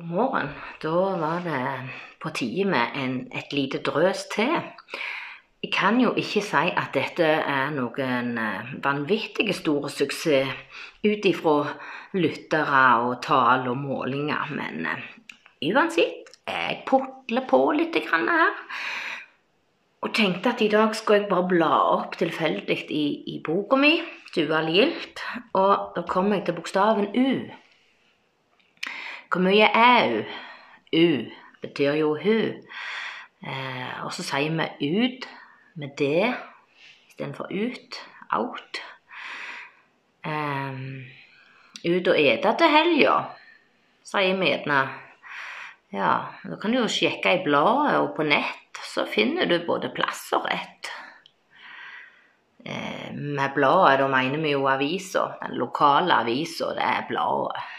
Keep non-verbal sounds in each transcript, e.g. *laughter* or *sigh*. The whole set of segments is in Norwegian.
God morgen. Da var det på tide med en, et lite drøs til. Jeg kan jo ikke si at dette er noen vanvittige vanvittig stor suksess ut ifra lyttere og tall og målinger, men eh, uansett, jeg putler på litt her. Og tenkte at i dag skal jeg bare bla opp tilfeldig i, i boka mi, 'Dual Lilt, og da kommer jeg til bokstaven U. Hvor mye er U? U betyr jo hun. Eh, og så sier vi ut med det istedenfor ut. Out. Eh, ut og ete til helga, sier vi gjerne. Ja, da kan du jo sjekke i bladet og på nett, så finner du både plass og rett. Eh, med bladet, da mener vi jo avisa. Den lokale avisa, det er bladet.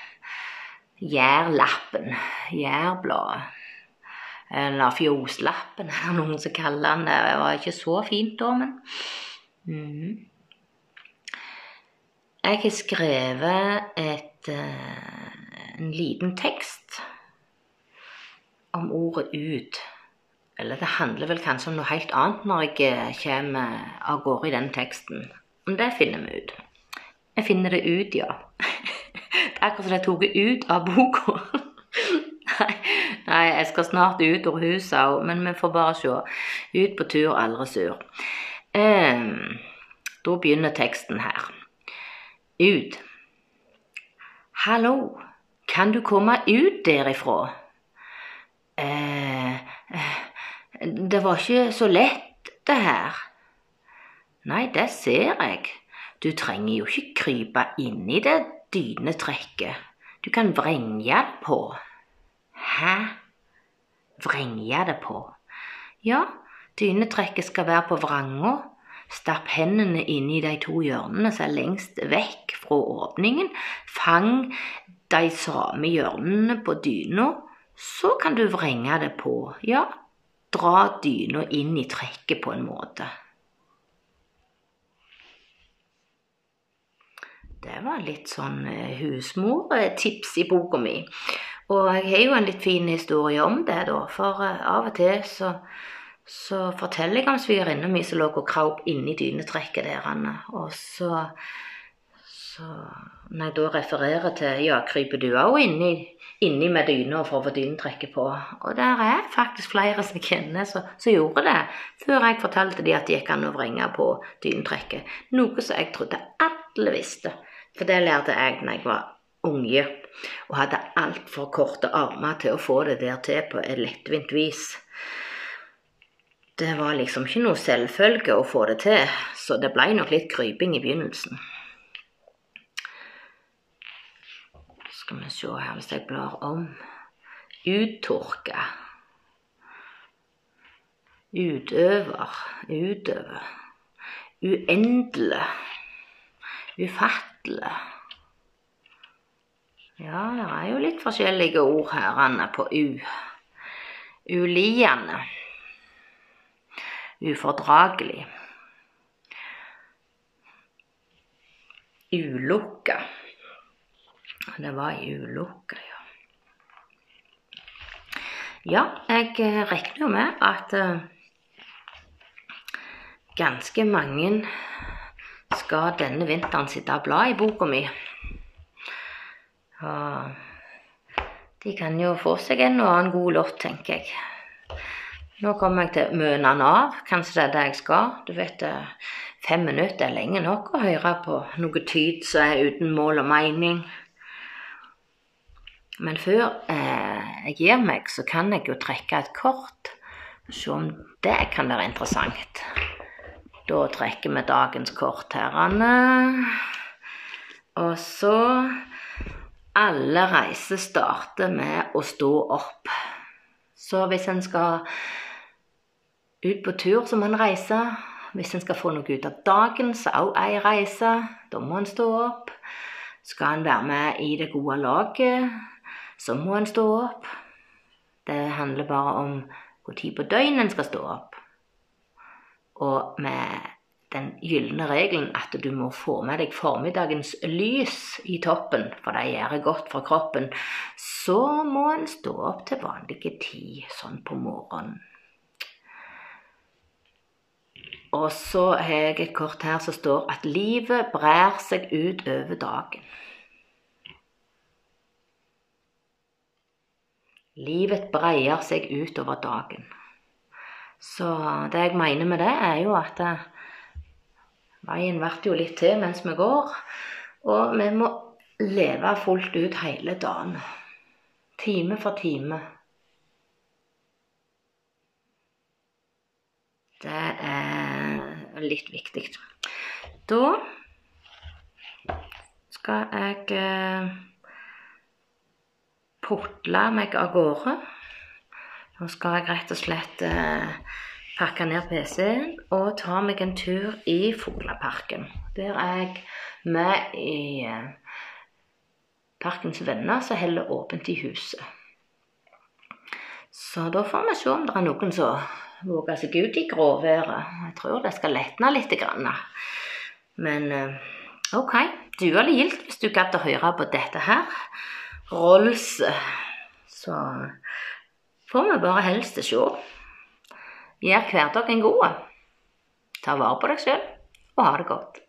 Gjærlappen. jærbladet. Eller fjoslappen, *laughs* er det noen som kaller den det. Var ikke så fint da, men mm. Jeg har skrevet et, uh, en liten tekst om ordet 'ut'. Eller det handler vel kanskje om noe helt annet når jeg eh, kommer av gårde i den teksten. Men det finner vi ut. Jeg finner det ut, ja. *laughs* Akkurat som jeg tok ut av boka. *laughs* nei, jeg skal snart ut av huset òg, men vi får bare se. Ut på tur, aldri sur. Um, da begynner teksten her. Ut. Hallo, kan du komme ut derifra? Eh, det var ikke så lett, det her. Nei, det ser jeg. Du trenger jo ikke krype inn i det dynetrekket. Du kan vrenge det på. Hæ? Vrenge det på? Ja, dynetrekket skal være på vranga. Stapp hendene inn i de to hjørnene som er lengst vekk fra åpningen. Fang de samme hjørnene på dyna. Så kan du vrenge det på. Ja, dra dyna inn i trekket på en måte. Det var litt sånn eh, husmortips i boka mi. Og jeg har jo en litt fin historie om det, da. For eh, av og til så, så forteller jeg om svigerinna mi som lå og kraup inni dynetrekket der. Og så, så Når jeg da refererer til Ja, kryper du òg inni, inni med dyna for å få dynetrekket på? Og der er faktisk flere som jeg kjenner som gjorde det. Før jeg fortalte de at det gikk an å vrenge på dynetrekket. Noe som jeg trodde alle visste. For det lærte jeg da jeg var unge og hadde altfor korte armer til å få det der til på et lettvint vis. Det var liksom ikke noe selvfølge å få det til, så det ble nok litt kryping i begynnelsen. Skal vi se her hvis jeg blar om. Uttørka. Utøver. Utøver. Uendelig. Ufattelig. Ja, det er jo litt forskjellige ord her Anne, på U. Uliende. Ufordragelig. Ulukka. Det var ei ulykke, ja. Ja, jeg eh, regner jo med at uh, ganske mange skal denne vinteren sitte og bla i boka mi. Og de kan jo få seg en og annen god låt, tenker jeg. Nå kommer jeg til Mønan av. Kanskje det er det jeg skal. Du vet, Fem minutter er lenge nok å høre på noe tyd som er uten mål og mening. Men før eh, jeg gir meg, så kan jeg jo trekke et kort. Se om det kan være interessant. Da trekker vi dagens kort her, Anne. Og så Alle reiser starter med å stå opp. Så hvis en skal ut på tur, så må en reise. Hvis en skal få noe ut av dagen, så òg ei reise. Da må en stå opp. Skal en være med i det gode laget, så må en stå opp. Det handler bare om tid på døgnet en skal stå opp. Og med den gylne regelen at du må få med deg formiddagens lys i toppen, for det gjør godt for kroppen, så må en stå opp til vanlige tid sånn på morgenen. Og så har jeg et kort her som står at livet brer seg ut over dagen. Livet breier seg utover dagen. Så det jeg mener med det, er jo at eh, veien blir jo litt til mens vi går. Og vi må leve fullt ut hele dagen. Time for time. Det er litt viktig. Da skal jeg eh, putle meg av gårde. Nå skal jeg rett og slett eh, pakke ned PC-en og ta meg en tur i Fugleparken. Der er jeg med i eh, Parkens venner som holder åpent i huset. Så da får vi se om det er noen som våger seg ut i gråværet. Jeg tror det skal letne litt. Grann. Men eh, ok, duelig gildt hvis du gadd å høre på dette her. Rolls. Så får vi bare helst se. Gjør hverdagen god. Ta vare på deg sjøl, og ha det godt.